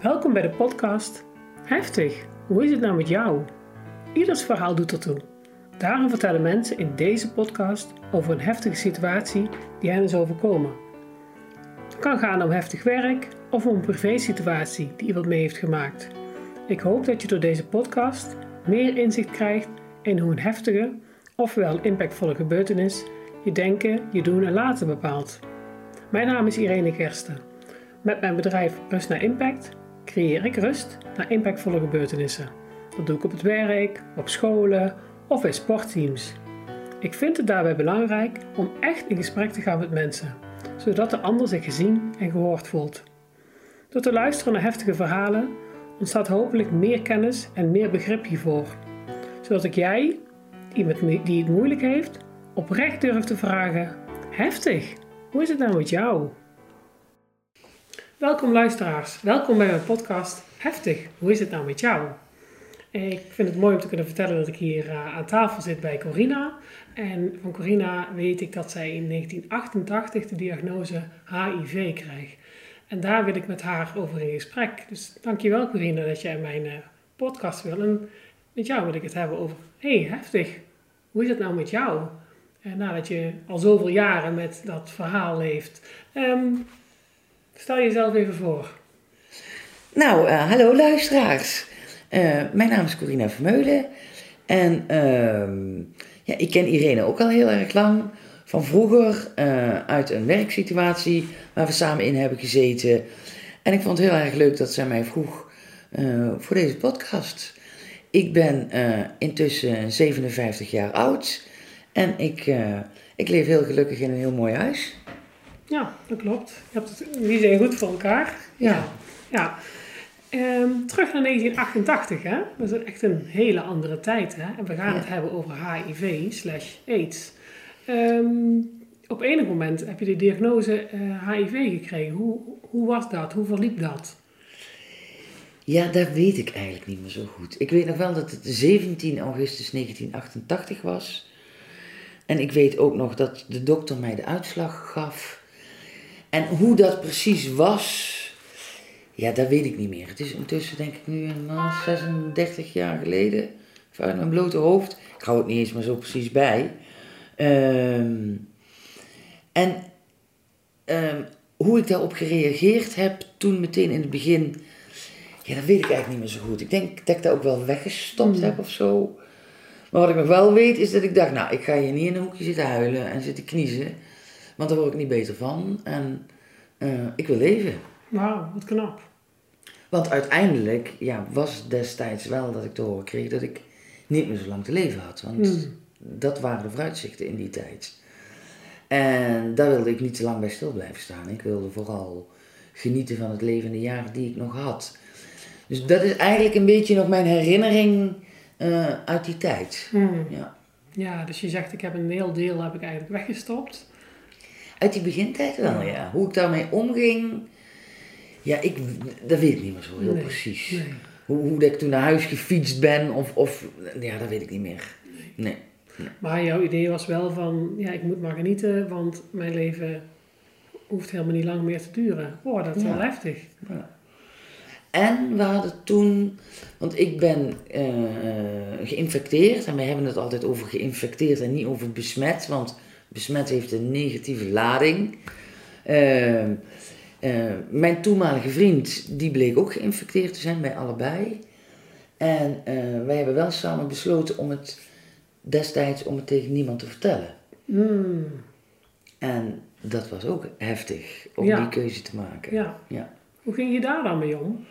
Welkom bij de podcast Heftig, hoe is het nou met jou? Ieders verhaal doet ertoe. Daarom vertellen mensen in deze podcast over een heftige situatie die hen is overkomen. Het kan gaan om heftig werk of om een privésituatie die iemand mee heeft gemaakt. Ik hoop dat je door deze podcast meer inzicht krijgt in hoe een heftige, ofwel impactvolle gebeurtenis je denken, je doen en laten bepaalt. Mijn naam is Irene Gersten. Met mijn bedrijf Rust naar Impact creëer ik rust naar impactvolle gebeurtenissen. Dat doe ik op het werk, op scholen of bij sportteams. Ik vind het daarbij belangrijk om echt in gesprek te gaan met mensen, zodat de ander zich gezien en gehoord voelt. Door te luisteren naar heftige verhalen ontstaat hopelijk meer kennis en meer begrip hiervoor, zodat ik jij, iemand die het moeilijk heeft, oprecht durf te vragen: Heftig, hoe is het nou met jou? Welkom luisteraars, welkom bij mijn podcast Heftig, hoe is het nou met jou? Ik vind het mooi om te kunnen vertellen dat ik hier uh, aan tafel zit bij Corina. En van Corina weet ik dat zij in 1988 de diagnose HIV kreeg. En daar wil ik met haar over in gesprek. Dus dankjewel Corina dat jij mijn uh, podcast wil. En met jou wil ik het hebben over, hey heftig, hoe is het nou met jou? En nadat je al zoveel jaren met dat verhaal leeft. Um, Stel jezelf even voor. Nou, uh, hallo luisteraars. Uh, mijn naam is Corina Vermeulen. En uh, ja, ik ken Irene ook al heel erg lang. Van vroeger, uh, uit een werksituatie waar we samen in hebben gezeten. En ik vond het heel erg leuk dat zij mij vroeg voor deze podcast. Ik ben intussen 57 jaar oud. En ik, ik leef heel gelukkig in een heel mooi huis. Ja, dat klopt. Je hebt het niet zijn goed voor elkaar. Ja. ja. Um, terug naar 1988, hè? Dat is echt een hele andere tijd, hè? En we gaan het hebben over HIV slash AIDS. Um, op enig moment heb je de diagnose HIV eh, gekregen. Hoe, hoe was dat? Hoe verliep dat? Ja, dat weet ik eigenlijk niet meer zo goed. Ik weet nog wel dat het 17 augustus 1988 was. En ik weet ook nog dat de dokter mij de uitslag gaf. En hoe dat precies was, ja, dat weet ik niet meer. Het is intussen denk ik nu een 36 jaar geleden, vanuit mijn blote hoofd. Ik hou het niet eens maar zo precies bij. Ehm, en um, hoe ik daarop gereageerd heb toen meteen in het begin, ja, dat weet ik eigenlijk niet meer zo goed. Ik denk dat ik dat ook wel weggestopt hmm. heb of zo. Maar wat ik nog wel weet is dat ik dacht, nou, ik ga hier niet in een hoekje zitten huilen en zitten kniezen. Want daar word ik niet beter van. En uh, ik wil leven. Wauw, wat knap. Want uiteindelijk ja, was destijds wel dat ik te horen kreeg dat ik niet meer zo lang te leven had. Want hmm. dat waren de vooruitzichten in die tijd. En daar wilde ik niet te lang bij stil blijven staan. Ik wilde vooral genieten van het leven in de jaren die ik nog had. Dus dat is eigenlijk een beetje nog mijn herinnering uh, uit die tijd. Hmm. Ja. ja, dus je zegt ik heb een heel deel heb ik eigenlijk weggestopt. Uit die begintijd wel, ja. Hoe ik daarmee omging, ja, ik, dat weet ik niet meer zo heel precies. Nee. Hoe, hoe ik toen naar huis gefietst ben, of, of ja, dat weet ik niet meer. Nee. nee. Maar jouw idee was wel van, ja, ik moet maar genieten, want mijn leven hoeft helemaal niet lang meer te duren. Oh, dat is wel heftig. Ja. En we hadden toen, want ik ben uh, geïnfecteerd en we hebben het altijd over geïnfecteerd en niet over besmet, want besmet heeft een negatieve lading. Uh, uh, mijn toenmalige vriend, die bleek ook geïnfecteerd te zijn bij allebei. En uh, wij hebben wel samen besloten om het destijds om het tegen niemand te vertellen. Hmm. En dat was ook heftig om die keuze te maken. Ja. ja. Hoe ging je daar dan mee om?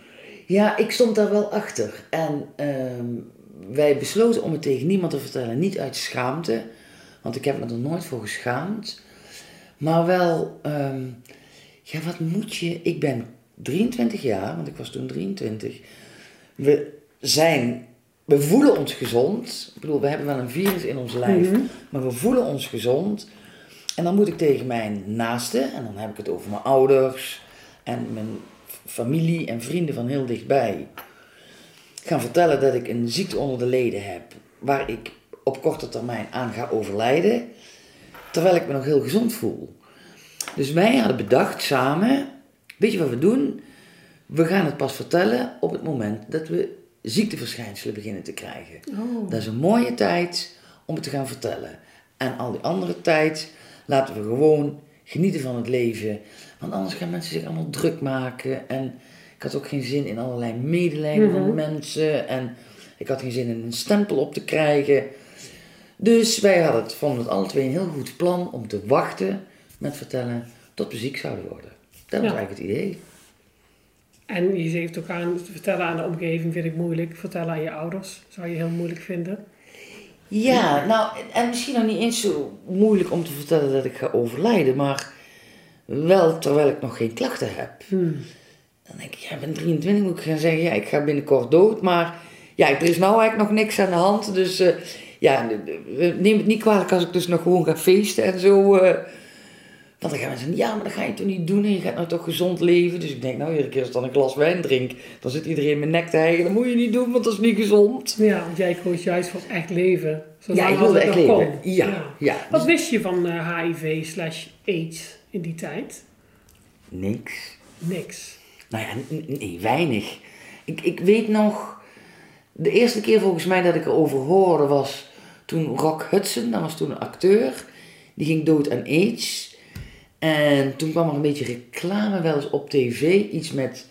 Ja, ik stond daar wel achter. En ehm, wij besloten om het tegen niemand te vertellen, niet uit schaamte, want ik heb me er nooit voor geschaamd. Maar wel, um, ja, wat moet je? Ik ben 23 jaar, want ik was toen 23. We zijn, we voelen ons gezond. Ik bedoel, we hebben wel een virus in ons lijf, mhm. maar we voelen ons gezond. En dan moet ik tegen mijn naasten, en dan heb ik het over mijn ouders en mijn familie en vrienden van heel dichtbij, gaan vertellen dat ik een ziekte onder de leden heb, waar ik op korte termijn aan ga overlijden, terwijl ik me nog heel gezond voel. Dus wij hadden bedacht samen, weet je wat we doen? we gaan het pas vertellen op het moment dat we ziekteverschijnselen beginnen te krijgen. Oh. Dat is een mooie tijd om het te gaan vertellen. En al die andere tijd laten we gewoon genieten van het leven. Want anders gaan mensen zich allemaal druk maken. En ik had ook geen zin in allerlei medelijden van Mhm. mensen. En ik had geen zin in een stempel op te krijgen. Dus wij hadden het, vonden het alle twee een heel goed plan om te wachten met vertellen tot we ziek zouden worden. Dat was Ja. eigenlijk het idee. En je geeft ook aan, vertellen aan de omgeving vind ik moeilijk. Vertellen aan je ouders zou je heel moeilijk vinden. Ja, nou, en misschien nog niet eens zo moeilijk om te vertellen dat ik ga overlijden, maar wel terwijl ik nog geen klachten heb. Hmm. Dan denk ik, ja, ik ben 23, moet ik gaan zeggen, ja, ik ga binnenkort dood, maar ja, er is nou eigenlijk nog niks aan de hand, dus eh, ja, eh, neem het niet kwalijk als ik dus nog gewoon ga feesten en zo. eh. want dan gaan mensen zeggen, ja, maar dat ga je toch niet doen en je gaat nou toch gezond leven. Dus ik denk, nou, iedere keer als ik dan een glas wijn drink, dan zit iedereen mijn nek te hijgen, dat moet je niet doen, want dat is niet gezond. Ja, want jij koos juist voor echt leven. Zolang Ja, ik wilde echt leven. kon. Ja, ja. Wat wist je van eh, HIV slash AIDS in die tijd? Niks. Niks. Nou ja, nee, weinig. Ik, ik weet nog, de eerste keer volgens mij dat ik erover hoorde was toen Rock Hudson, dat was toen een acteur, die ging dood aan AIDS. En toen kwam er een beetje reclame wel eens op tv, iets met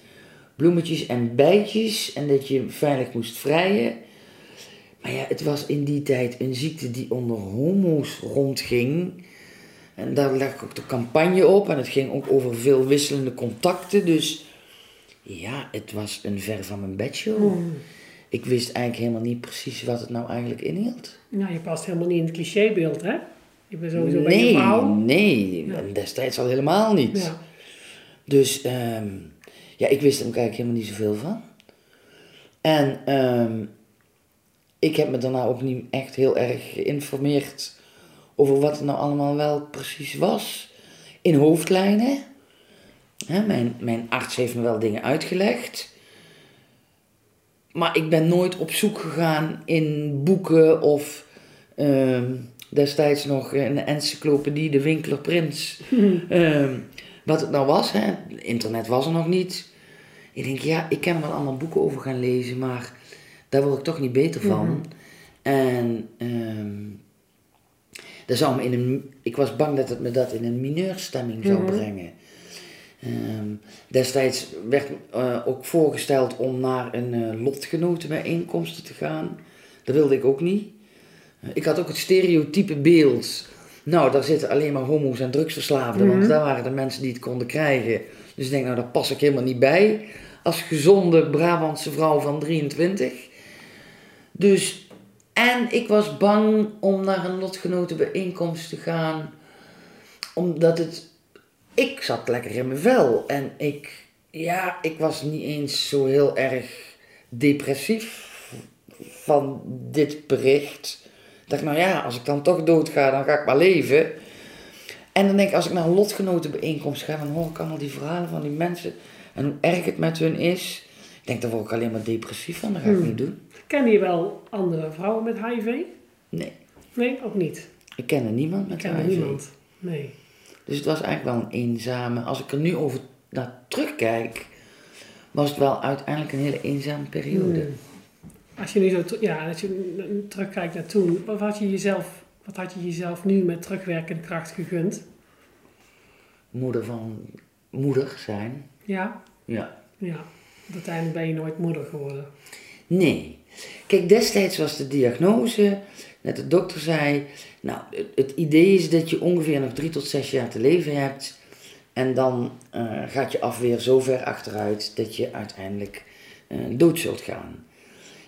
bloemetjes en bijtjes en dat je veilig moest vrijen. Maar ja, het was in die tijd een ziekte die onder homo's rondging. En daar lag ook de campagne op en het ging ook over veel wisselende contacten. Dus ja, het was een ver van mijn bedshow. Hmm. Ik wist eigenlijk helemaal niet precies wat het nou eigenlijk inhield. Nou, je past helemaal niet in het clichébeeld, hè? Je bent sowieso bij nee, vrouw. nee, Ja. en destijds al helemaal niet. Ja. Dus ehm, ja, ik wist er ook eigenlijk helemaal niet zoveel van. En ehm, ik heb me daarna ook niet echt heel erg geïnformeerd over wat het nou allemaal wel precies was. In hoofdlijnen. Hè, mijn, mijn arts heeft me wel dingen uitgelegd. Maar ik ben nooit op zoek gegaan in boeken of ehm, destijds nog een encyclopedie, de Winkeler Prins. Ehm, wat het nou was, hè. internet was er nog niet. Ik denk, ja, ik kan er wel allemaal boeken over gaan lezen, maar daar word ik toch niet beter van. Mhm. En ehm dat zou me in een, ik was bang dat het me dat in een mineurstemming zou Mhm. brengen. Ehm, destijds werd eh, ook voorgesteld om naar een eh lotgenotenbijeenkomsten te gaan. Dat wilde ik ook niet. Eh, ik had ook het stereotype beeld. Nou, daar zitten alleen maar homo's en drugsverslaafden, Mhm. want daar waren de mensen die het konden krijgen. Dus ik denk, nou, daar pas ik helemaal niet bij. Als gezonde Brabantse vrouw van 23. Dus, en ik was bang om naar een lotgenotenbijeenkomst te gaan, omdat het, ik zat lekker in mijn vel. En ik, ja, ik was niet eens zo heel erg depressief van dit bericht. Ik dacht, nou ja, als ik dan toch doodga, dan ga ik maar leven. En dan denk ik, als ik naar een lotgenotenbijeenkomst ga, dan hoor ik allemaal die verhalen van die mensen. En hoe erg het met hun is. Ik denk, daar word ik alleen maar depressief van. Dat ga ik Hmm. niet doen. Ken je wel andere vrouwen met HIV? Nee, Nee, ook niet. ik ken er niemand Ik met ken er HIV. niemand. Nee. Dus het was eigenlijk wel een eenzame... Als ik er nu over naar terugkijk, was het wel uiteindelijk een hele eenzame periode. Hmm. Als je nu zo, ja, als je terugkijkt naar toen, wat had je jezelf, wat had je jezelf nu met terugwerkende kracht gegund? Moeder van... Moeder zijn. Ja, Ja. ja. Uiteindelijk ben je nooit moeder geworden. Nee. Kijk, destijds was de diagnose, de dokter zei, nou, het, het idee is dat je ongeveer nog drie tot zes jaar te leven hebt. En dan eh, gaat je afweer zo ver achteruit dat je uiteindelijk eh, dood zult gaan.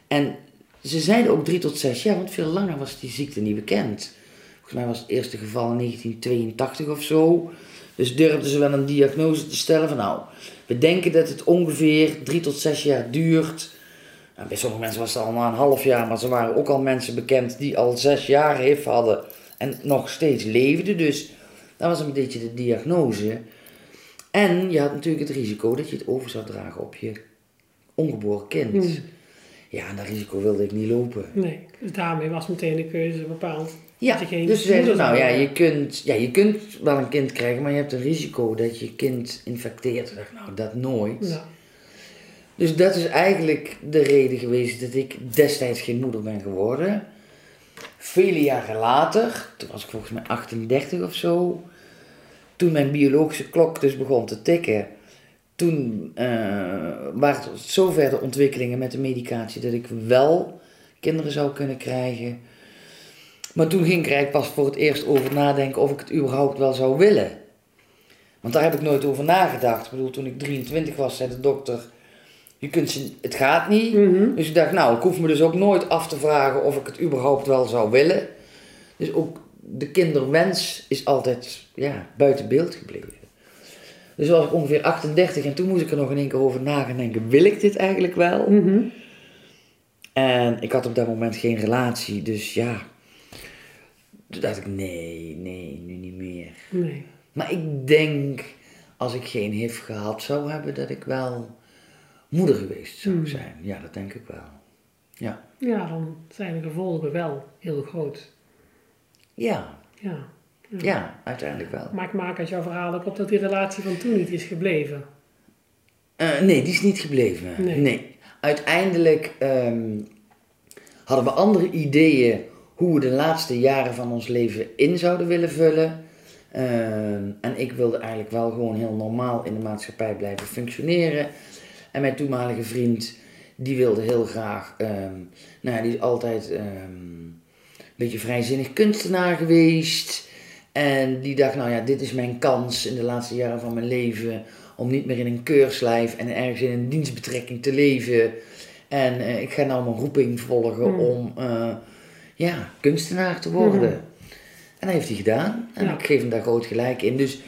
En ze zeiden ook drie tot zes jaar, want veel langer was die ziekte niet bekend. Volgens mij was het eerste geval in 1982 of zo. Dus durfden ze wel een diagnose te stellen van nou, we denken dat het ongeveer drie tot zes jaar duurt. Nou, bij sommige mensen was het al na een half jaar, maar er waren ook al mensen bekend die al zes jaar HIV hadden en nog steeds leefden. Dus dat was een beetje de diagnose. En je had natuurlijk het risico dat je het over zou dragen op je ongeboren kind. Hmm. Ja, en dat risico wilde ik niet lopen. Nee, dus daarmee was meteen de keuze bepaald. Ja, Dat je geen dus zeiden ze, nou ja je, kunt, ja, je kunt wel een kind krijgen, maar je hebt een risico dat je kind infecteert. Ik dacht, nou, dat nooit. Ja. Dus dat is eigenlijk de reden geweest dat ik destijds geen moeder ben geworden. Vele jaren later, toen was ik volgens mij 38 of zo, toen mijn biologische klok dus begon te tikken, toen uh, waren er zover de ontwikkelingen met de medicatie dat ik wel kinderen zou kunnen krijgen. Maar toen ging ik er eigenlijk pas voor het eerst over nadenken of ik het überhaupt wel zou willen. Want daar heb ik nooit over nagedacht. Ik bedoel, toen ik 23 was, zei de dokter, je kunt ze, het gaat niet. Mhm. Dus ik dacht, nou, ik hoef me dus ook nooit af te vragen of ik het überhaupt wel zou willen. Dus ook de kinderwens is altijd ja, buiten beeld gebleven. Dus was ik ongeveer 38 en toen moest ik er nog in één keer over na gaan denken, wil ik dit eigenlijk wel? Mhm. En ik had op dat moment geen relatie, dus ja. Toen dacht ik, nee, nee, nu niet meer. Nee. Maar ik denk, als ik geen HIV gehad zou hebben, dat ik wel moeder geweest zou Hmm. zijn. Ja, dat denk ik wel. Ja. Ja, dan zijn de gevolgen wel heel groot. Ja, Ja. ja, uiteindelijk wel. Maar ik maak uit jouw verhaal ook op dat die relatie van toen niet is gebleven. Eh, nee, die is niet gebleven. Nee. Uiteindelijk ehm, hadden we andere ideeën hoe we de laatste jaren van ons leven in zouden willen vullen. Ehm, en ik wilde eigenlijk wel gewoon heel normaal in de maatschappij blijven functioneren. En mijn toenmalige vriend, die wilde heel graag, ehm, nou ja, die is altijd ehm, een beetje vrijzinnig kunstenaar geweest. En die dacht, nou ja, dit is mijn kans in de laatste jaren van mijn leven om niet meer in een keurslijf en ergens in een dienstbetrekking te leven. En eh, ik ga nou mijn roeping volgen Mm. om eh, ja, kunstenaar te worden. Mhm. En dat heeft hij gedaan. En Ja. ik geef hem daar groot gelijk in. Dus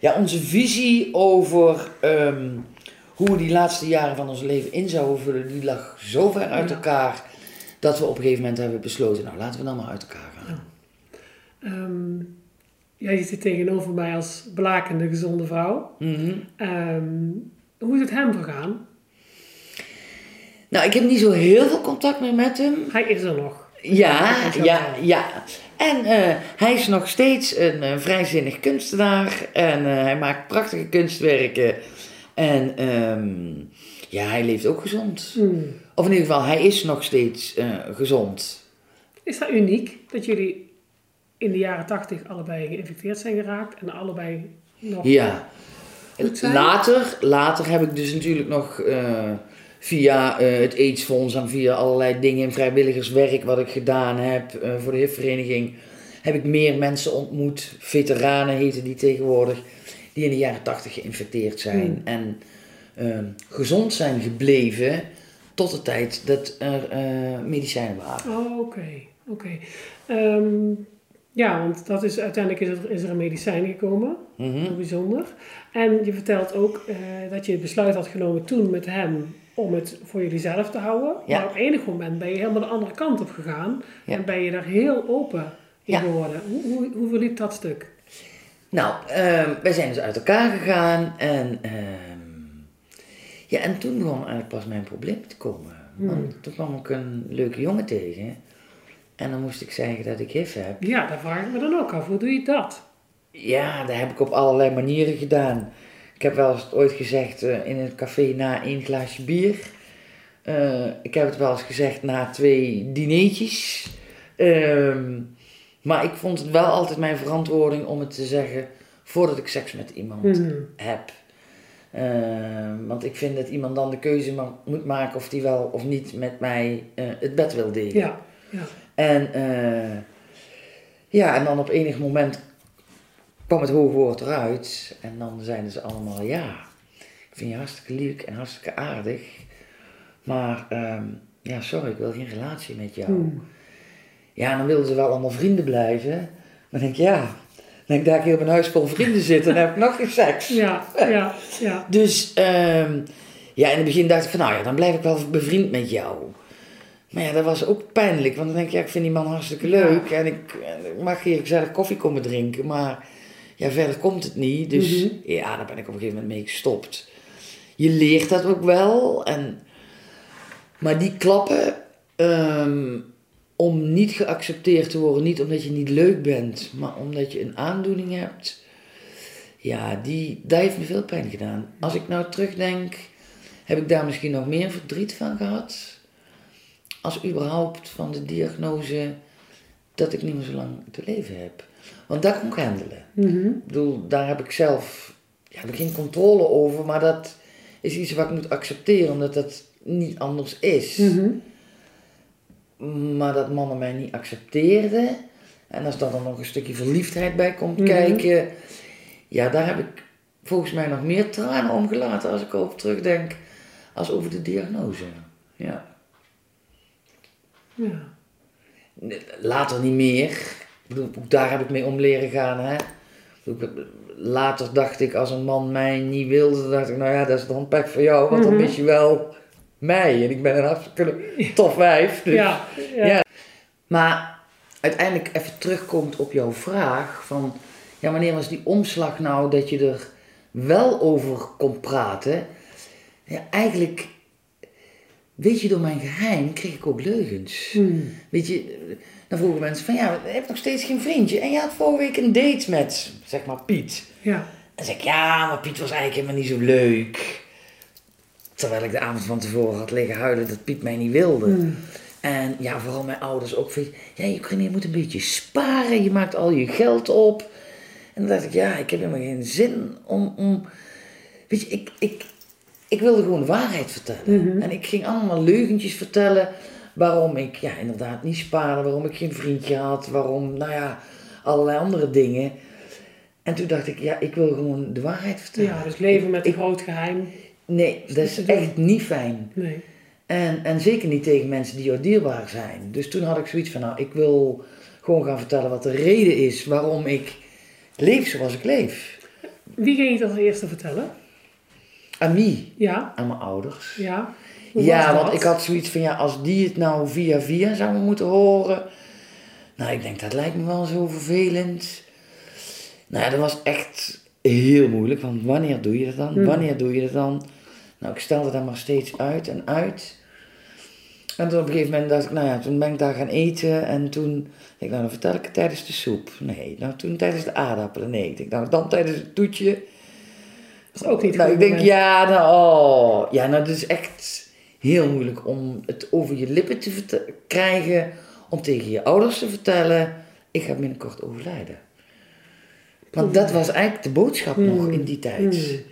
ja, onze visie over ehm, hoe we die laatste jaren van ons leven in zouden vullen, die lag zo ver uit Ja. elkaar dat we op een gegeven moment hebben besloten, nou laten we dan maar uit elkaar gaan. Ehm, jij zit tegenover mij als blakende, gezonde vrouw. Mhm. Ehm, hoe is het hem vergaan? Nou, ik heb niet zo heel veel contact meer met hem. Hij is er nog. Ja, ja, ja. En eh, hij is nog steeds een eh, vrijzinnig kunstenaar. En eh, hij maakt prachtige kunstwerken. En ehm, ja, hij leeft ook gezond. Hmm. Of in ieder geval, hij is nog steeds eh, gezond. Is dat uniek dat jullie in de jaren tachtig allebei geïnfecteerd zijn geraakt en allebei nog Ja. Later, later heb ik dus natuurlijk nog eh, via eh, het AIDS-fonds en via allerlei dingen in vrijwilligerswerk wat ik gedaan heb voor de HIV-vereniging, heb ik meer mensen ontmoet, veteranen heten die tegenwoordig, die in de jaren tachtig geïnfecteerd zijn Hmm. en ehm, gezond zijn gebleven tot de tijd dat er eh, medicijnen waren. Oh, oké. oké. Ehm, ja, want dat is, uiteindelijk is er, is er een medicijn gekomen. Heel bijzonder. En je vertelt ook eh, dat je het besluit had genomen toen met hem om het voor jullie zelf te houden. Ja. Maar op enig moment ben je helemaal de andere kant op gegaan. Ja. En ben je daar heel open in Ja. geworden. Hoe, hoe, hoe verliep dat stuk? Nou, ehm, wij zijn dus uit elkaar gegaan en, ehm, ja, en toen begon eigenlijk pas mijn probleem te komen. Want toen kwam ik een leuke jongen tegen en dan moest ik zeggen dat ik HIV heb. Ja, daar vraag ik me dan ook af. Hoe doe je dat? Ja, dat heb ik op allerlei manieren gedaan. Ik heb wel eens ooit gezegd eh, in een café na één glaasje bier. Eh, ik heb het wel eens gezegd na twee dineetjes. Ehm, maar ik vond het wel altijd mijn verantwoording om het te zeggen voordat ik seks met iemand Mhm. heb. Ehm, want ik vind dat iemand dan de keuze ma- moet maken of die wel of niet met mij eh, het bed wil delen. Ja, ja. En, eh, ja, en dan op enig moment kwam het hoge woord eruit. En dan zeiden ze allemaal, ja, ik vind je hartstikke lief en hartstikke aardig. Maar ehm, ja, sorry, ik wil geen relatie met jou. Hmm. Ja, dan wilden ze wel allemaal vrienden blijven. Maar dan denk ik, ja, dan denk ik, daar ik hier op een huis vol vrienden zit, dan heb ik nog geen seks. Ja, ja, ja. Dus ehm, ja, in het begin dacht ik van, nou ja, dan blijf ik wel bevriend met jou. Maar ja, dat was ook pijnlijk, want dan denk ik, ja, ik vind die man hartstikke leuk. En ik, mag hier gezellig koffie komen drinken, maar ja, verder komt het niet. Dus Mhm. ja, daar ben ik op een gegeven moment mee gestopt. Je leert dat ook wel. En, maar die klappen, ehm, om niet geaccepteerd te worden, niet omdat je niet leuk bent, maar omdat je een aandoening hebt. Ja, die, dat heeft me veel pijn gedaan. Als ik nou terugdenk, heb ik daar misschien nog meer verdriet van gehad. Als überhaupt van de diagnose dat ik niet meer zo lang te leven heb. Want dat kon ik handelen. Mhm. Ik bedoel, daar heb ik zelf ja, heb ik geen controle over, maar dat is iets wat ik moet accepteren, omdat dat niet anders is. Mhm. Maar dat mannen mij niet accepteerden. En als daar dan nog een stukje verliefdheid bij komt Mhm. kijken. Ja, daar heb ik volgens mij nog meer tranen om gelaten als ik erop terugdenk. Als over de diagnose. Ja. Ja. Later niet meer. Ik bedoel, ook daar heb ik mee om leren gaan. Hè. Later dacht ik, als een man mij niet wilde, dacht ik, nou ja, dat is dan pech voor jou, want dan Mhm. mis je wel mij. En ik ben een hartstikke tof wijf. Dus. Ja, ja. Ja. Maar uiteindelijk even terugkomt op jouw vraag van, ja, wanneer was die omslag nou dat je er wel over kon praten? Ja, eigenlijk, weet je, door mijn geheim kreeg ik ook leugens. Hmm. Weet je, dan vroegen mensen van, ja, je hebt nog steeds geen vriendje. En je had vorige week een date met, zeg maar, Piet. Ja. En dan zeg ik, ja, maar Piet was eigenlijk helemaal niet zo leuk. Terwijl ik de avond van tevoren had liggen huilen dat Piet mij niet wilde. Hmm. En ja, vooral mijn ouders ook. van, Ja, je, moet een beetje sparen. Je maakt al je geld op. En dan dacht ik, ja, ik heb helemaal geen zin om... om weet je, ik, ik, ik wilde gewoon de waarheid vertellen. Mhm. En ik ging allemaal leugentjes vertellen waarom ik ja, inderdaad niet spaarde. Waarom ik geen vriendje had. Waarom, nou ja, allerlei andere dingen. En toen dacht ik, ja, ik wil gewoon de waarheid vertellen. ja, dus leven met een Ik- groot geheim. Nee, dat is echt niet fijn. Nee. En, en zeker niet tegen mensen die jou dierbaar zijn. Dus toen had ik zoiets van, nou, ik wil gewoon gaan vertellen wat de reden is waarom ik leef zoals ik leef. Wie ging je het als eerste vertellen? Aan wie? Ja, Aan mijn ouders. ja. Hoe Ja, want dat? ik had zoiets van, ja, als die het nou via via zouden moeten horen. Nou, ik denk, dat lijkt me wel zo vervelend. Nou ja, dat was echt heel moeilijk, want wanneer doe je dat dan? Hmm. Wanneer doe je dat dan? Nou, ik stelde dat maar steeds uit en uit. En toen op een gegeven moment dacht ik, nou ja, toen ben ik daar gaan eten. En toen ik, nou dan vertel ik het tijdens de soep. Nee, nou toen tijdens de aardappelen. Nee, ik denk, nou dan tijdens het toetje. Dat is ook niet Nou, goed ik denk, ja, nou, oh. Ja, nou, het is echt heel moeilijk om het over je lippen te krijgen. Om tegen je ouders te vertellen, ik ga binnenkort overlijden. Want dat was eigenlijk de boodschap nog Hmm. in die tijd. Hmm.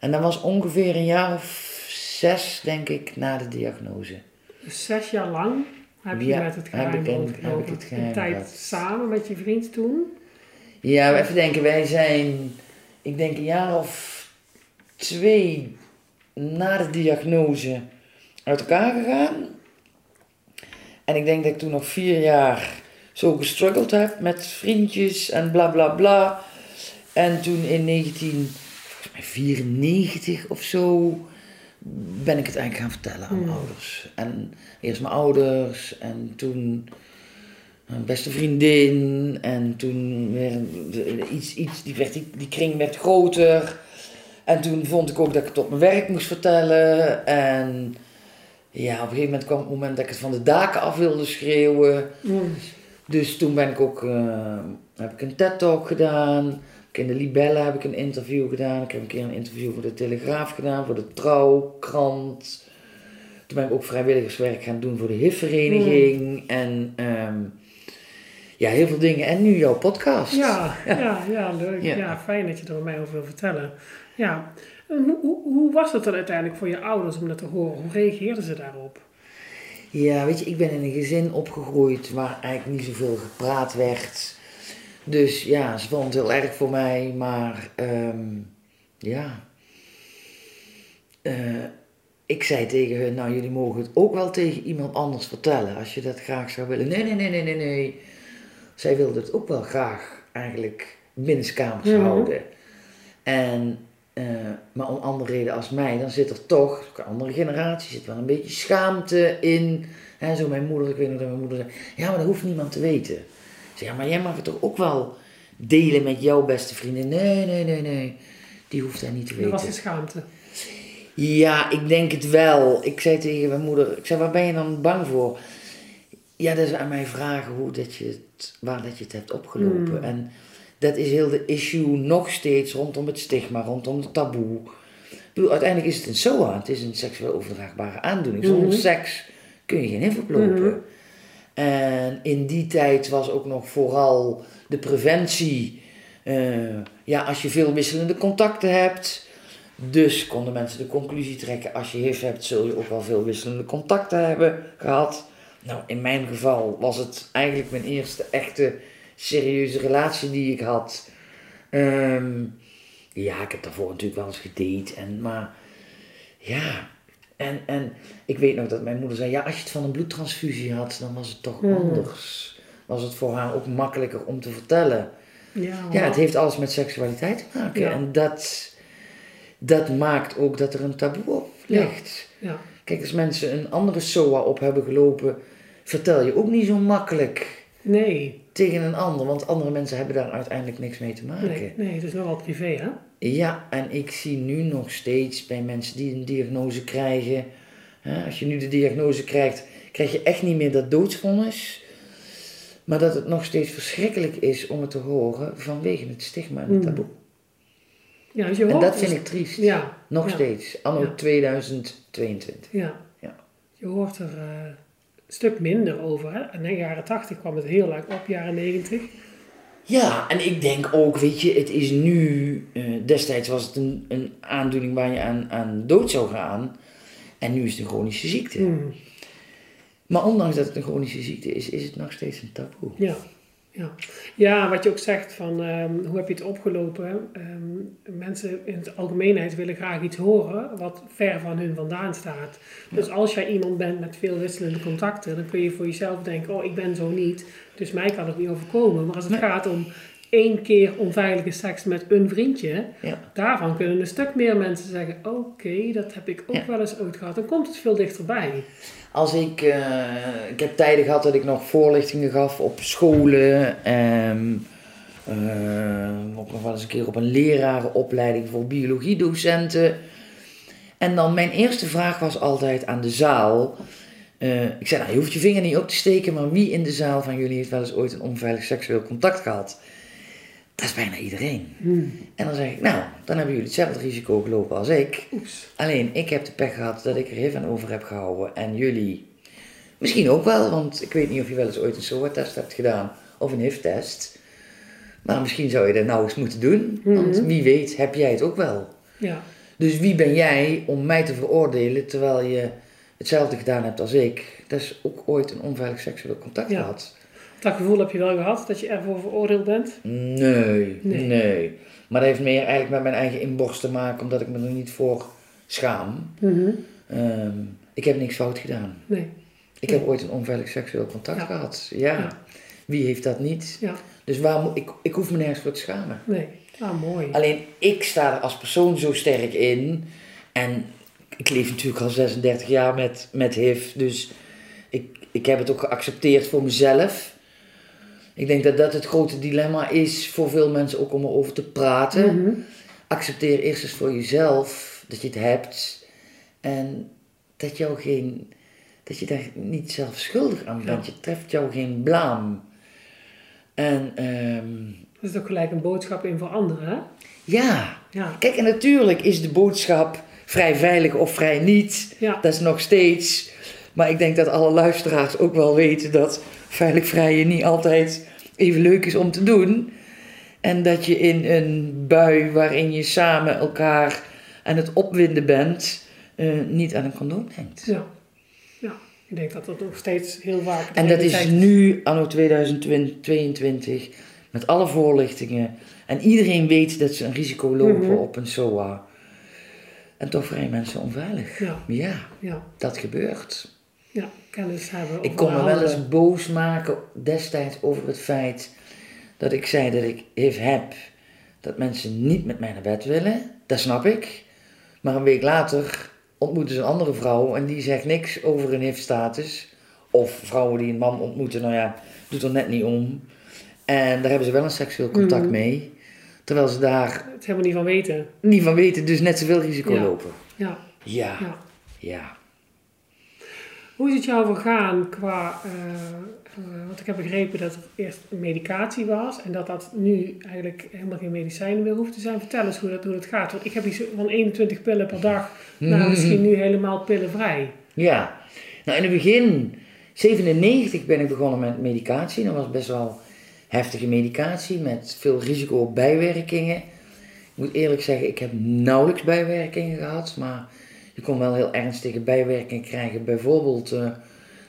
En dat was ongeveer een jaar of zes, denk ik, na de diagnose. Dus zes jaar lang heb je Ja, met het heb geheim ik een- rondgelopen. heb ik het geheim Een tijd samen met je vriend toen. Ja, even denken, wij zijn, ik denk een jaar of twee na de diagnose uit elkaar gegaan. En ik denk dat ik toen nog vier jaar zo gestruggeld heb met vriendjes en bla bla bla. En toen in 1994 of zo ben ik het eigenlijk gaan vertellen aan mijn ouders. En eerst mijn ouders en toen mijn beste vriendin. En toen weer iets, iets die, werd, die, die kring werd groter. En toen vond ik ook dat ik het op mijn werk moest vertellen. En ja, op een gegeven moment kwam het moment dat ik het van de daken af wilde schreeuwen. Dus toen ben ik ook, eh, heb ik een TED-talk gedaan. In de Libelle heb ik een interview gedaan. Ik heb een keer een interview voor de Telegraaf gedaan, voor de Trouwkrant. Toen ben ik ook vrijwilligerswerk gaan doen voor de HIV-vereniging. En ehm, ja, heel veel dingen. En nu jouw podcast. Ja, ja, ja, leuk. Ja. Ja. fijn dat je er mij over wil vertellen. Ja. Hoe, hoe, hoe was het dan uiteindelijk voor je ouders om dat te horen? Hoe reageerden ze daarop? Ja, weet je, ik ben in een gezin opgegroeid waar eigenlijk niet zoveel gepraat werd. Dus ja, ze vond het heel erg voor mij, maar ehm, ja. Eh, ik zei tegen hun, nou jullie mogen het ook wel tegen iemand anders vertellen als je dat graag zou willen. Nee, nee, nee, nee, nee, nee. Zij wilde het ook wel graag eigenlijk binnenskamers Mhm. houden. En, eh, maar om andere reden als mij, dan zit er toch, ook een andere generatie, zit wel een beetje schaamte in. En zo mijn moeder, ik weet nog dat mijn moeder zei, ja maar dat hoeft niemand te weten. Ja maar jij mag het toch ook wel delen met jouw beste vriendin? Nee, nee, nee, nee, die hoeft hij niet te Dat weten. was de schaamte. Ja, ik denk het wel. Ik zei tegen mijn moeder, ik zei, waar ben je dan bang voor? Ja, dat is aan mij vragen hoe dat je het, waar dat je het hebt opgelopen. Hmm. En dat is heel de issue nog steeds rondom het stigma, rondom het taboe. Ik bedoel, uiteindelijk is het een SOA, het is een seksueel overdraagbare aandoening. Zonder Mhm. seks kun je geen HIV oplopen. Mhm. En in die tijd was ook nog vooral de preventie. eh, ja, als je veel wisselende contacten hebt. Dus konden mensen de conclusie trekken: als je HIV hebt, zul je ook wel veel wisselende contacten hebben gehad. Nou, in mijn geval was het eigenlijk mijn eerste echte serieuze relatie die ik had. Ehm, ja, ik heb daarvoor natuurlijk wel eens gedate. En, maar ja, en, en ik weet nog dat mijn moeder zei: ja, als je het van een bloedtransfusie had, dan was het toch anders. Was het voor haar ook makkelijker om te vertellen. Ja, Ja, het heeft alles met seksualiteit te maken. Ja. En dat, dat maakt ook dat er een taboe op ligt. ja. Kijk, als mensen een andere SOA op hebben gelopen, vertel je ook niet zo makkelijk Nee, tegen een ander, want andere mensen hebben daar uiteindelijk niks mee te maken. nee, nee, het is nogal privé, hè? Ja, en ik zie nu nog steeds bij mensen die een diagnose krijgen, hè, als je nu de diagnose krijgt, krijg je echt niet meer dat doodsvonnis, maar dat het nog steeds verschrikkelijk is om het te horen vanwege het stigma en het Mm. taboe. Ja, dus je En dat vind ik triest. Ja, Nog ja. steeds, anno Ja. 2022. Ja. Ja. Je hoort er eh, stuk minder over. Hè? In de jaren 80 kwam het heel lang op, jaren 90. Ja, en ik denk ook, weet je, het is nu, eh, destijds was het een, een aandoening waar je aan, aan dood zou gaan. En nu is het een chronische ziekte. Hmm. Maar ondanks dat het een chronische ziekte is, is het nog steeds een taboe. Ja. Ja. ja, wat je ook zegt van ehm, hoe heb je het opgelopen? Ehm, mensen in het algemeenheid willen graag iets horen wat ver van hun vandaan staat. Dus als jij iemand bent met veel wisselende contacten, dan kun je voor jezelf denken, oh ik ben zo niet, dus mij kan het niet overkomen. Maar als het Nee. gaat om één keer onveilige seks met een vriendje, Ja. daarvan kunnen een stuk meer mensen zeggen, oké, dat heb ik ook Ja. wel eens ooit gehad. Dan komt het veel dichterbij. Als ik, eh, ik heb tijden gehad dat ik nog voorlichtingen gaf op scholen. eh, ook nog wel eens een keer op een lerarenopleiding voor biologiedocenten. En dan mijn eerste vraag was altijd aan de zaal. eh, ik zei, nou, je hoeft je vinger niet op te steken, maar wie in de zaal van jullie heeft wel eens ooit een onveilig seksueel contact gehad? Dat is bijna iedereen. Hmm. En dan zeg ik, nou, dan hebben jullie hetzelfde risico gelopen als ik. Oeps. Alleen, ik heb de pech gehad dat ik er even aan over heb gehouden. En jullie misschien ook wel, want ik weet niet of je wel eens ooit een SOA-test hebt gedaan of een HIV-test. Maar misschien zou je dat nou eens moeten doen, want Mhm. wie weet heb jij het ook wel. Ja, Dus wie ben jij om mij te veroordelen terwijl je hetzelfde gedaan hebt als ik? Dat is ook ooit een onveilig seksueel contact Ja. gehad. Dat gevoel heb je wel gehad, dat je ervoor veroordeeld bent? Nee, Nee. nee, Maar dat heeft meer eigenlijk met mijn eigen inborst te maken, omdat ik me er niet voor schaam. Mhm. Ehm, ik heb niks fout gedaan. Nee. Ik heb ooit een onveilig seksueel contact Ja. gehad. Ja. Ja. Wie heeft dat niet? Ja, Dus waar ik, ik hoef me nergens voor te schamen. nee. Ah, mooi. Alleen ik sta er als persoon zo sterk in. En ik leef natuurlijk al 36 jaar met, met HIV. Dus ik, ik heb het ook geaccepteerd voor mezelf. Ik denk dat dat het grote dilemma is voor veel mensen ook om erover te praten. Mhm. Accepteer eerst eens voor jezelf dat je het hebt. En dat, jou geen, dat je daar niet zelf schuldig aan bent. Je treft jou geen blaam. En ehm, Dat is ook gelijk een boodschap in voor anderen, hè? ja, Ja. kijk, en natuurlijk is de boodschap vrij veilig of vrij niet. Ja. Dat is nog steeds. Maar ik denk dat alle luisteraars ook wel weten dat veilig vrijen niet altijd even leuk is om te doen. En dat je in een bui waarin je samen elkaar aan het opwinden bent, eh, niet aan een condoom denkt. Ja. Ja. Ik denk dat dat nog steeds heel vaak... En dat is nu, anno 2022, met alle voorlichtingen. En iedereen weet dat ze een risico lopen Mhm. op een SOA. En toch vrij mensen onveilig. Ja. Ja, Ja. dat gebeurt. Ja. Kennis hebben. Ik kon me wel eens boos maken destijds over het feit dat ik zei dat ik HIV heb. Dat mensen niet met mij naar bed willen. Dat snap ik. Maar een week later ontmoeten ze een andere vrouw en die zegt niks over hun HIV-status. Of vrouwen die een man ontmoeten, nou ja, doet er net niet om. En daar hebben ze wel een seksueel contact Mhm. mee. Terwijl ze daar Het helemaal niet van weten. niet van weten, dus net zoveel risico Ja. lopen. Ja. Ja, ja. ja. Hoe is het jou vergaan qua, uh, uh, want ik heb begrepen dat er eerst medicatie was en dat dat nu eigenlijk helemaal geen medicijnen meer hoeft te zijn. Vertel eens hoe dat, hoe dat gaat. Want ik heb iets van 21 pillen per dag naar misschien nu helemaal pillenvrij. Ja, nou in het begin, 97 ben ik begonnen met medicatie. Dat was best wel heftige medicatie met veel risico op bijwerkingen. Ik moet eerlijk zeggen, ik heb nauwelijks bijwerkingen gehad, maar je kon wel heel ernstige bijwerkingen krijgen. Bijvoorbeeld uh,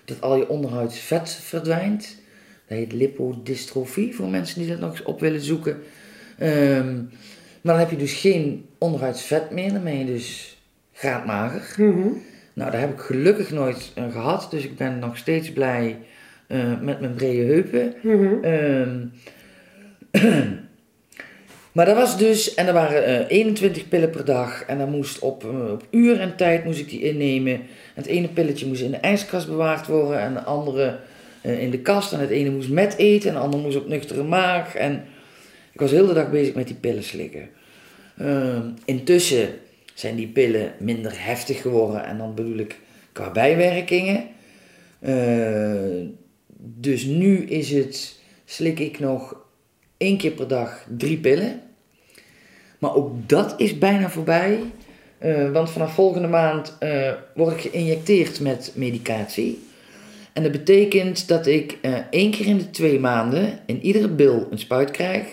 dat al je onderhuidsvet verdwijnt. Dat heet lipodistrofie voor mensen die dat nog eens op willen zoeken. Um, maar dan heb je dus geen onderhuidsvet meer, dan ben je dus graadmager. Mm Nou, daar heb ik gelukkig nooit uh, gehad, dus ik ben nog steeds blij uh, met mijn brede heupen. Mm um, Maar dat was dus, en er waren uh, eh, 21 pillen per dag. En dan moest op, uh, op uur en tijd moest ik die innemen. En het ene pilletje moest in de ijskast bewaard worden. En de andere uh, in de kast. En het ene moest met eten. En de andere moest op nuchtere maag. En ik was heel de dag bezig met die pillen slikken. Ehm, intussen zijn die pillen minder heftig geworden. En dan bedoel ik qua bijwerkingen. dus nu is het, slik ik nog één keer per dag drie pillen. Maar ook dat is bijna voorbij. Uh, want vanaf volgende maand uh, word ik geïnjecteerd met medicatie. En dat betekent dat ik uh, één keer in de twee maanden in iedere bil een spuit krijg.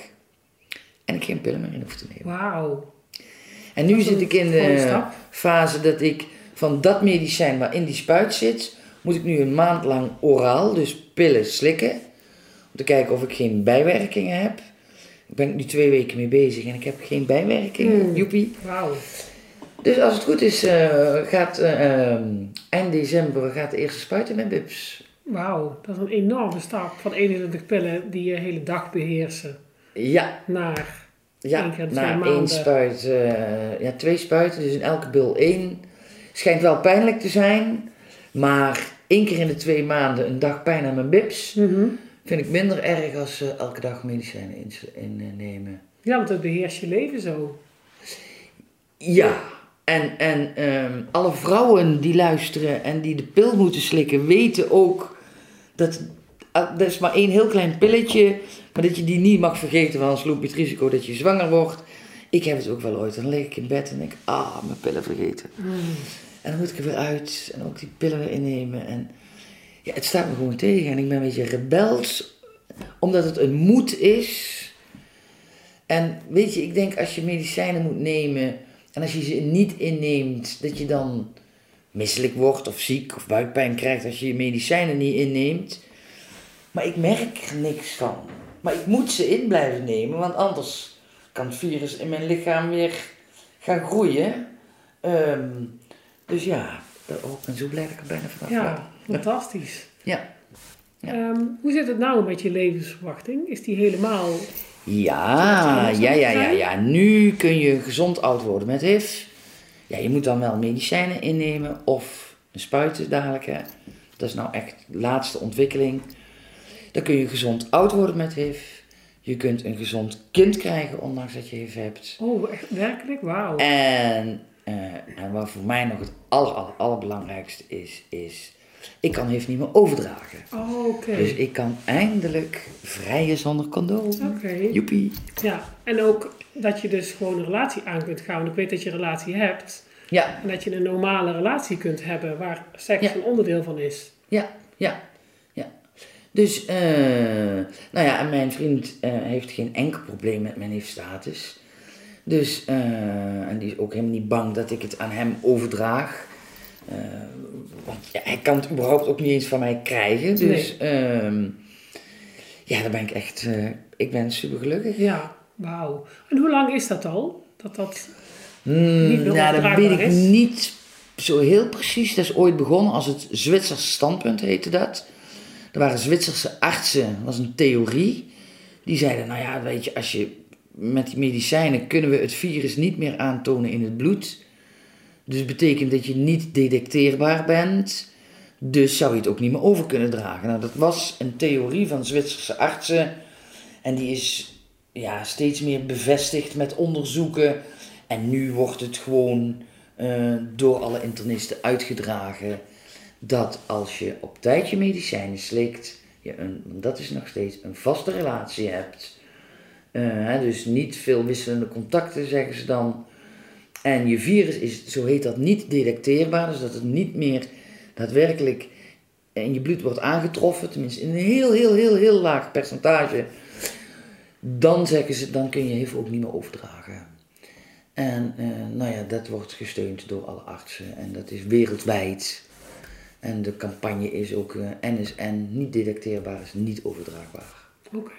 En ik geen pillen meer in hoef te nemen. Wauw. En nu zit ik in de fase dat ik van dat medicijn waar in die spuit zit, moet ik nu een maand lang oraal, dus pillen slikken te kijken of ik geen bijwerkingen heb. Ik ben nu twee weken mee bezig en ik heb geen bijwerkingen. Mm. Joepie. Wauw. Dus als het goed is, uh, gaat uh, eind december gaat de eerste spuit in mijn bips. Wauw, dat is een enorme stap van 21 pillen die je hele dag beheersen. Ja. Naar ja, één keer naar één spuit. Uh, ja, twee spuiten, dus in elke bil één. Schijnt wel pijnlijk te zijn, maar één keer in de twee maanden een dag pijn aan mijn bips. Mm vind ik minder erg als uh, elke dag medicijnen innemen. In, ja, want het beheerst je leven zo. Ja, en, en um, alle vrouwen die luisteren en die de pil moeten slikken, weten ook dat uh, is maar één heel klein pilletje, maar dat je die niet mag vergeten, want anders loop je het risico dat je zwanger wordt. Ik heb het ook wel ooit. Dan lig ik in bed en denk, ah, mijn pillen vergeten. Mm. En dan moet ik er weer uit en ook die pillen weer innemen. En ja, het staat me gewoon tegen en ik ben een beetje rebels, omdat het een moed is. En weet je, ik denk als je medicijnen moet nemen en als je ze niet inneemt, dat je dan misselijk wordt of ziek of buikpijn krijgt als je je medicijnen niet inneemt. Maar ik merk er niks van. Maar ik moet ze in blijven nemen, want anders kan het virus in mijn lichaam weer gaan groeien. Um, dus ja, oh, ik ben zo blij dat ik er bijna vanaf ja. Fantastisch. Ja. ja. Ehm, hoe zit het nou met je levensverwachting? Is die helemaal... Ja, ja, ja, ja, ja. Nu kun je gezond oud worden met HIV. Ja, je moet dan wel medicijnen innemen of een spuiten dadelijk. Hè. Dat is nou echt de laatste ontwikkeling. Dan kun je gezond oud worden met HIV. Je kunt een gezond kind krijgen, ondanks dat je HIV hebt. Oh, echt werkelijk? Wauw. En, uh, en wat voor mij nog het aller, aller, allerbelangrijkste is, is ik kan heeft niet meer overdragen. Oh, oké. Dus ik kan eindelijk vrijen zonder condoom. Oké. Okay. Joepie. Ja, en ook dat je dus gewoon een relatie aan kunt gaan. Want ik weet dat je een relatie hebt. Ja. En dat je een normale relatie kunt hebben waar seks een onderdeel van is. Ja, ja, ja. Dus, uh, nou ja, en mijn vriend uh, heeft geen enkel probleem met mijn status. Dus, uh, en die is ook helemaal niet bang dat ik het aan hem overdraag. Uh, want ja, hij kan het überhaupt ook niet eens van mij krijgen. Dus nee. um, ja, daar ben ik echt, uh, ik ben super gelukkig. Ja, wauw. En hoe lang is dat al? Dat dat mm, niet Nou, dat weet ik is? niet zo heel precies. Dat is ooit begonnen als het Zwitserse standpunt heette dat. Er waren Zwitserse artsen, dat was een theorie. Die zeiden, nou ja, weet je, als je met die medicijnen kunnen we het virus niet meer aantonen in het bloed. Dus betekent dat je niet detecteerbaar bent. Dus zou je het ook niet meer over kunnen dragen. Nou, dat was een theorie van Zwitserse artsen. En die is ja, steeds meer bevestigd met onderzoeken. En nu wordt het gewoon uh, door alle internisten uitgedragen dat als je op tijd je medicijnen slikt, je een, dat is nog steeds een vaste relatie hebt. eh, dus niet veel wisselende contacten, zeggen ze dan. En je virus is, zo heet dat, niet detecteerbaar. Dus dat het niet meer daadwerkelijk in je bloed wordt aangetroffen. Tenminste, in een heel, heel, heel, heel laag percentage. Dan zeggen ze, dan kun je HIV ook niet meer overdragen. En eh, nou ja, dat wordt gesteund door alle artsen. En dat is wereldwijd. En de campagne is ook eh, NSN, niet detecteerbaar, is niet overdraagbaar. Oké.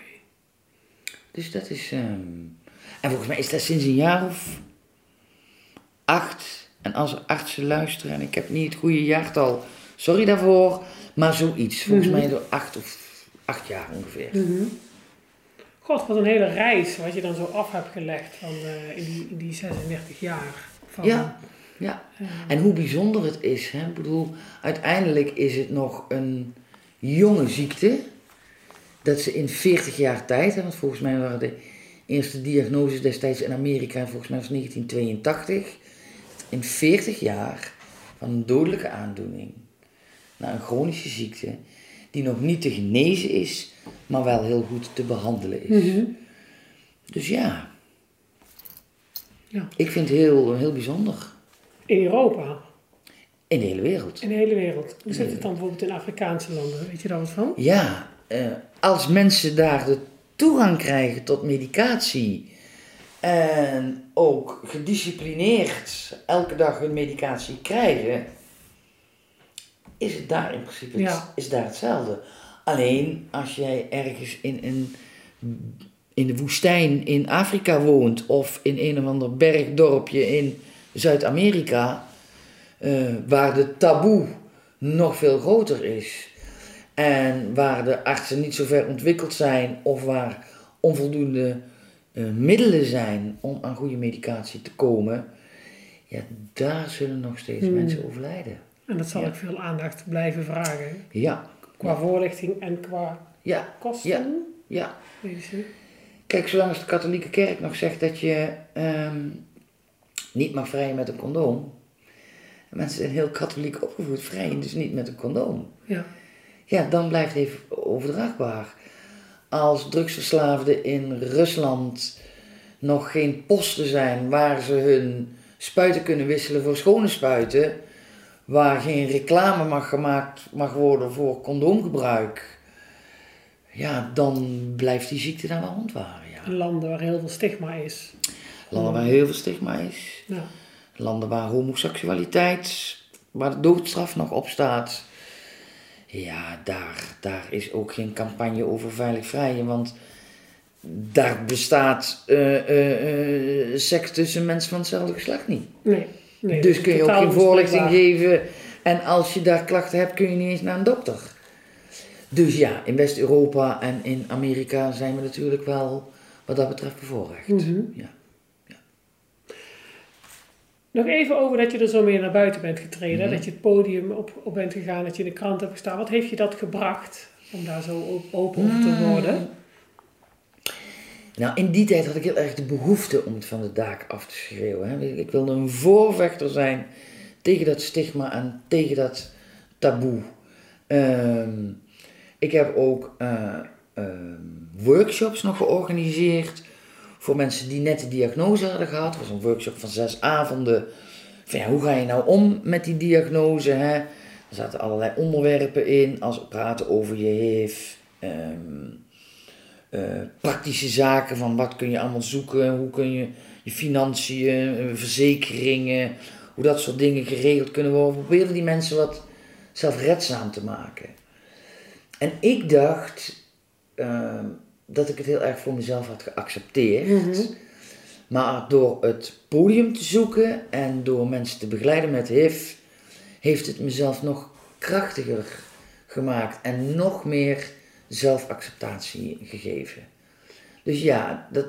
Dus dat is. ehm, En volgens mij is dat sinds een jaar of acht. En als er artsen luisteren, en ik heb niet het goede jaartal, sorry daarvoor, maar zoiets. Volgens Mhm. mij door acht of acht jaar ongeveer. Mhm. God, wat een hele reis wat je dan zo af hebt gelegd van, eh, in, die, in die 36 jaar. Van, Ja. Ja. En hoe bijzonder het is. Hè? Ik bedoel, uiteindelijk is het nog een jonge ziekte. Dat ze in 40 jaar tijd, hè, want volgens mij waren de eerste diagnoses destijds in Amerika, volgens mij was 1982. In 40 jaar van een dodelijke aandoening naar een chronische ziekte, die nog niet te genezen is, maar wel heel goed te behandelen is. mhm. Dus ja, Ja. ik vind het heel, heel bijzonder. In Europa, In de hele wereld. in de hele wereld. Hoe zit het dan bijvoorbeeld in Afrikaanse landen? Weet je daar wat van? Ja, eh, als mensen daar de toegang krijgen tot medicatie en ook gedisciplineerd elke dag hun medicatie krijgen, is het daar in principe het- Ja. is daar hetzelfde. Alleen als jij ergens in, een, in de woestijn in Afrika woont of in een of ander bergdorpje in Zuid-Amerika, eh, waar de taboe nog veel groter is. En waar de artsen niet zo ver ontwikkeld zijn of waar onvoldoende eh, middelen zijn om aan goede medicatie te komen, ja, daar zullen nog steeds Hmm. mensen overlijden. En dat zal Ja. ook veel aandacht blijven vragen. Ja, Qua voorlichting en qua ja, kosten. Ja. Kijk, zolang als de katholieke kerk nog zegt dat je ehm, niet mag vrijen met een condoom. Mensen zijn heel katholiek opgevoed, vrijen dus niet met een condoom. Ja. Ja, dan blijft het even overdraagbaar. Als drugsverslaafden in Rusland nog geen posten zijn waar ze hun spuiten kunnen wisselen voor schone spuiten, waar geen reclame mag gemaakt mag worden voor condoomgebruik, ja, dan blijft die ziekte daar wel rondwaren. Ja. Landen waar heel veel stigma is. Landen waar heel veel stigma is, Ja. landen waar homoseksualiteit, waar de doodstraf nog op staat. Ja, daar, daar is ook geen campagne over veilig vrijen, want daar bestaat eh, eh, eh, seks tussen mensen van hetzelfde geslacht niet. Nee. nee dus kun je ook geen voorlichting geven en als je daar klachten hebt kun je niet eens naar een dokter. Dus ja, in West-Europa en in Amerika zijn we natuurlijk wel wat dat betreft bevoorrecht. Mhm. Ja. Nog even over dat je er zo mee naar buiten bent getreden. Mhm. Dat je het podium op, op bent gegaan, dat je in de krant hebt gestaan. Wat heeft je dat gebracht om daar zo op- open over te worden? Nou, in die tijd had ik heel erg de behoefte om het van de daak af te schreeuwen. Hè. Ik wilde een voorvechter zijn tegen dat stigma en tegen dat taboe. Ehm, ik heb ook eh, ehm, workshops nog georganiseerd voor mensen die net de diagnose hadden gehad. Het was een workshop van zes avonden. Van, ja, hoe ga je nou om met die diagnose? Hè? Er zaten allerlei onderwerpen in, als praten over je HIV. ehm, eh, praktische zaken van wat kun je allemaal zoeken, hoe kun je je financiën, eh, verzekeringen, hoe dat soort dingen geregeld kunnen worden. We probeerden die mensen wat zelfredzaam te maken. En ik dacht ehm, dat ik het heel erg voor mezelf had geaccepteerd. Mhm. Maar door het podium te zoeken en door mensen te begeleiden met HIV, heeft het mezelf nog krachtiger gemaakt en nog meer zelfacceptatie gegeven. Dus ja, dat,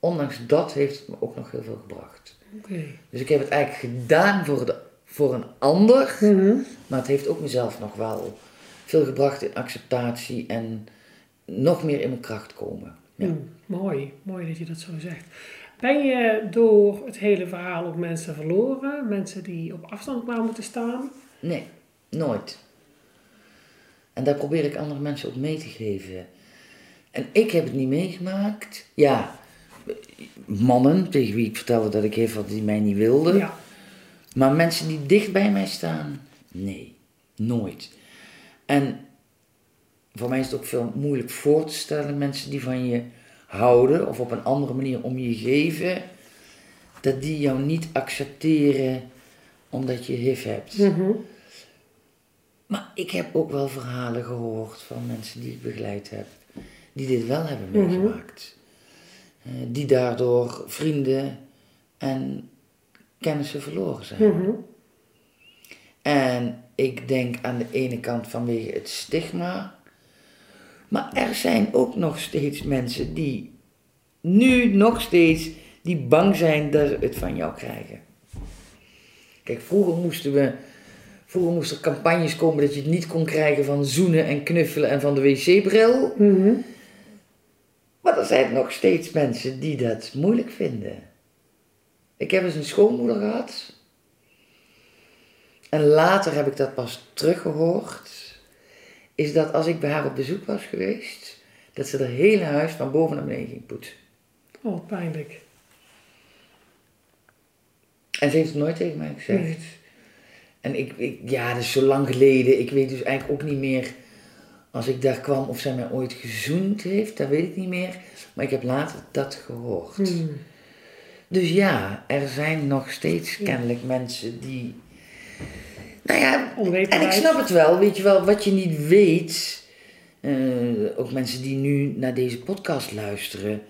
ondanks dat heeft het me ook nog heel veel gebracht. Dus ik heb het eigenlijk gedaan voor, de, voor een ander, Mhm. maar het heeft ook mezelf nog wel veel gebracht in acceptatie en nog meer in mijn kracht komen. Ja. Mm, mooi, mooi dat je dat zo zegt. Ben je door het hele verhaal ook mensen verloren? Mensen die op afstand kwamen te staan? Nee, Nooit. En daar probeer ik andere mensen ook mee te geven. En ik heb het niet meegemaakt. Ja, mannen tegen wie ik vertelde dat ik heeft wat die mij niet wilden. Ja. Maar mensen die dicht bij mij staan, nee, nooit. En voor mij is het ook veel moeilijk voor te stellen, mensen die van je houden of op een andere manier om je geven, dat die jou niet accepteren omdat je HIV hebt. Mhm. Maar ik heb ook wel verhalen gehoord van mensen die ik begeleid heb, die dit wel hebben Mhm. meegemaakt. Eh, die daardoor vrienden en kennissen verloren zijn. Mhm. En ik denk aan de ene kant vanwege het stigma. Maar er zijn ook nog steeds mensen die nu nog steeds die bang zijn dat ze het van jou krijgen. Kijk, vroeger moesten we. Vroeger moesten er campagnes komen dat je het niet kon krijgen van zoenen en knuffelen en van de wc-bril. Mhm. Maar er zijn nog steeds mensen die dat moeilijk vinden. Ik heb eens een schoonmoeder gehad. En later heb ik dat pas teruggehoord. Is dat als ik bij haar op bezoek was geweest, dat ze het hele huis van boven naar beneden ging poetsen. Oh, pijnlijk. En ze heeft het nooit tegen mij gezegd. Nee. En ik, ik, ja, dat is zo lang geleden. Ik weet dus eigenlijk ook niet meer als ik daar kwam of zij mij ooit gezoend heeft. Dat weet ik niet meer. Maar ik heb later dat gehoord. Mhm. Dus ja, er zijn nog steeds kennelijk mensen die. Nou ja, en ik snap het wel, weet je wel, wat je niet weet. eh, ook mensen die nu naar deze podcast luisteren,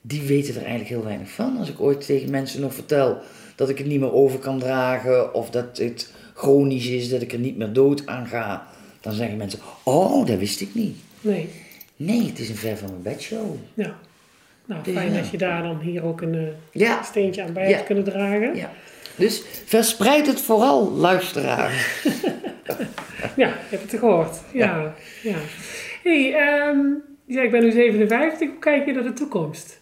die weten er eigenlijk heel weinig van. Als ik ooit tegen mensen nog vertel dat ik het niet meer over kan dragen, of dat het chronisch is, dat ik er niet meer dood aan ga, dan zeggen mensen: Oh, dat wist ik niet. Nee. Nee, het is een ver van mijn bedshow. Ja. Nou, Dus fijn ja. dat je daar dan hier ook een eh, Ja, steentje aan bij Ja. hebt kunnen dragen. ja. Dus verspreid het vooral, luisteraar. Ja, je hebt het gehoord. Ja, ja. hey, ehm, ja, ik ben nu 57. Hoe kijk je naar de toekomst?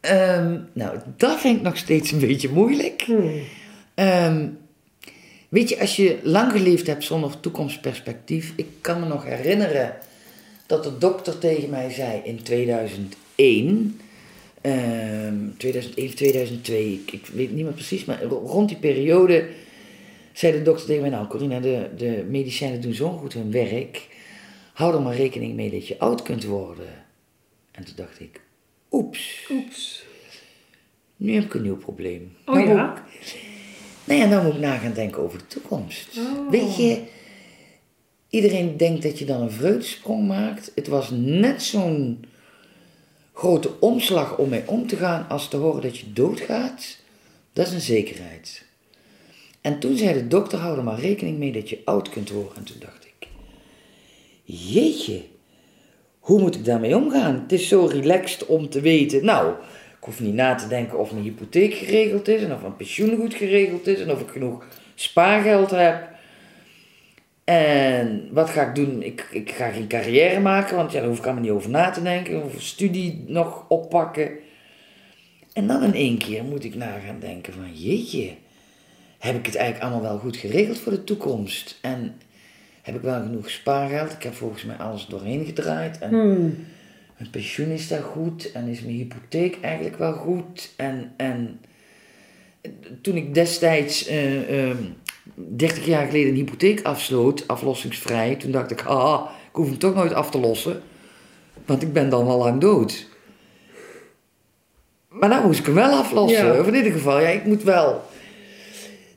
Ehm, nou, dat vind ik nog steeds een beetje moeilijk. Hmm. Ehm, weet je, als je lang geleefd hebt zonder toekomstperspectief. Ik kan me nog herinneren dat de dokter tegen mij zei in 2001. Ehm 2001, 2002, ik, ik weet niet meer precies, maar ro- rond die periode zei de dokter tegen mij: Nou, Corina, de, de medicijnen doen zo goed hun werk. Hou er maar rekening mee dat je oud kunt worden. En toen dacht ik: Oeps. Oeps. Nu heb ik een nieuw probleem. Oh Nou ja? ik- nou ja, nou moet ik na gaan denken over de toekomst. Oh. Weet je, iedereen denkt dat je dan een vreugdesprong maakt. Het was net zo'n grote omslag om mee om te gaan als te horen dat je doodgaat. Dat is een zekerheid. En toen zei de dokter, hou er maar rekening mee dat je oud kunt worden. En toen dacht ik, jeetje, hoe moet ik daarmee omgaan? Het is zo relaxed om te weten, nou, ik hoef niet na te denken of mijn hypotheek geregeld is en of mijn pensioen goed geregeld is en of ik genoeg spaargeld heb. En wat ga ik doen? Ik, ik ga geen carrière maken, want ja, daar hoef ik allemaal niet over na te denken. Of studie nog oppakken. En dan in één keer moet ik na gaan denken van, jeetje, heb ik het eigenlijk allemaal wel goed geregeld voor de toekomst? En heb ik wel genoeg spaargeld? Ik heb volgens mij alles doorheen gedraaid. En Hmm. mijn pensioen is daar goed en is mijn hypotheek eigenlijk wel goed. En, en toen ik destijds, eh, ehm, 30 jaar geleden, een hypotheek afsloot, aflossingsvrij, toen dacht ik, ah, ik hoef hem toch nooit af te lossen, want ik ben dan al lang dood. Maar nou moest ik hem wel aflossen, Ja. of in ieder geval, ja, ik moet wel.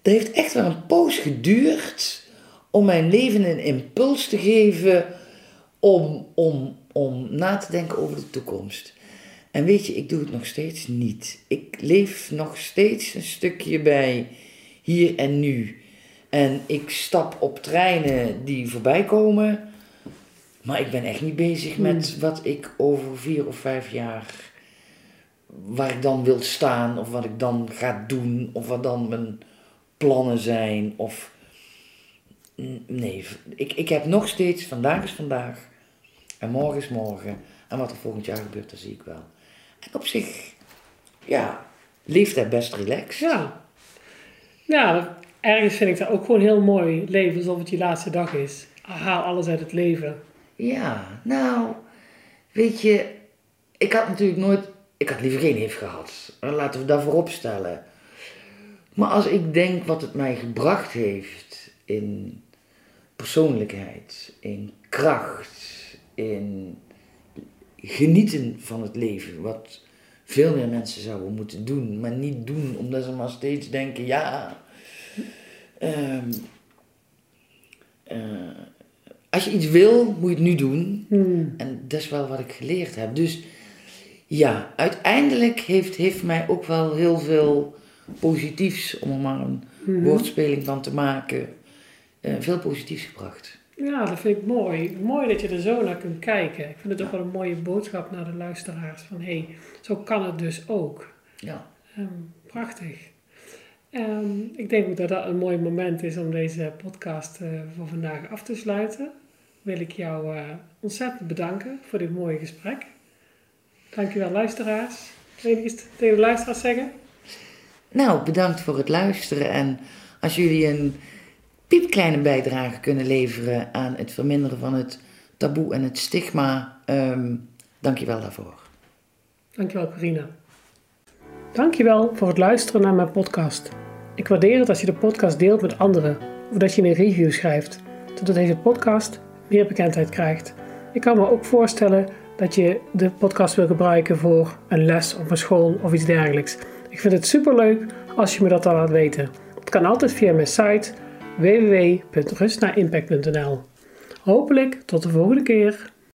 Dat heeft echt wel een poos geduurd om mijn leven een impuls te geven om, om, om na te denken over de toekomst. En weet je, ik doe het nog steeds niet. Ik leef nog steeds een stukje bij hier en nu. En ik stap op treinen die voorbij komen. Maar ik ben echt niet bezig met wat ik over vier of vijf jaar. waar ik dan wil staan, of wat ik dan ga doen, of wat dan mijn plannen zijn. Of. Nee, ik, ik heb nog steeds. vandaag is vandaag. En morgen is morgen. En wat er volgend jaar gebeurt, dat zie ik wel. En op zich, ja, leeft hij best relaxed. Ja. Ja, ergens vind ik dat ook gewoon heel mooi. Leven alsof het je laatste dag is. Haal alles uit het leven. Ja, nou, weet je, ik had natuurlijk nooit, ik had liever geen HIV gehad. Laten we dat voorop stellen. Maar als ik denk wat het mij gebracht heeft in persoonlijkheid, in kracht, in genieten van het leven, wat veel meer mensen zouden moeten doen, maar niet doen omdat ze maar steeds denken, ja, eh, als je iets wil, moet je het nu doen. Hmm. En dat is wel wat ik geleerd heb. Dus ja, uiteindelijk heeft, heeft mij ook wel heel veel positiefs, om er maar een Mhm. woordspeling van te maken, eh, veel positiefs gebracht. Ja, dat vind ik mooi. Mooi dat je er zo naar kunt kijken. Ik vind het ook wel een mooie boodschap naar de luisteraars. Van hé, hey, zo kan het dus ook. Ja. Ehm, prachtig. Ehm, ik denk ook dat dat een mooi moment is om deze podcast eh, voor vandaag af te sluiten. Wil ik jou eh, ontzettend bedanken voor dit mooie gesprek. Dankjewel luisteraars. Wil je iets tegen de luisteraars zeggen? Nou, bedankt voor het luisteren en als jullie een piepkleine bijdrage kunnen leveren aan het verminderen van het taboe en het stigma, ehm dank je wel daarvoor. Dankjewel Corina. Dankjewel voor het luisteren naar mijn podcast. Ik waardeer het als je de podcast deelt met anderen of dat je een review schrijft, zodat deze podcast meer bekendheid krijgt. Ik kan me ook voorstellen dat je de podcast wil gebruiken voor een les op een school of iets dergelijks. Ik vind het superleuk als je me dat dan laat weten. Het kan altijd via mijn site www.rustnaimpact.nl. Hopelijk tot de volgende keer.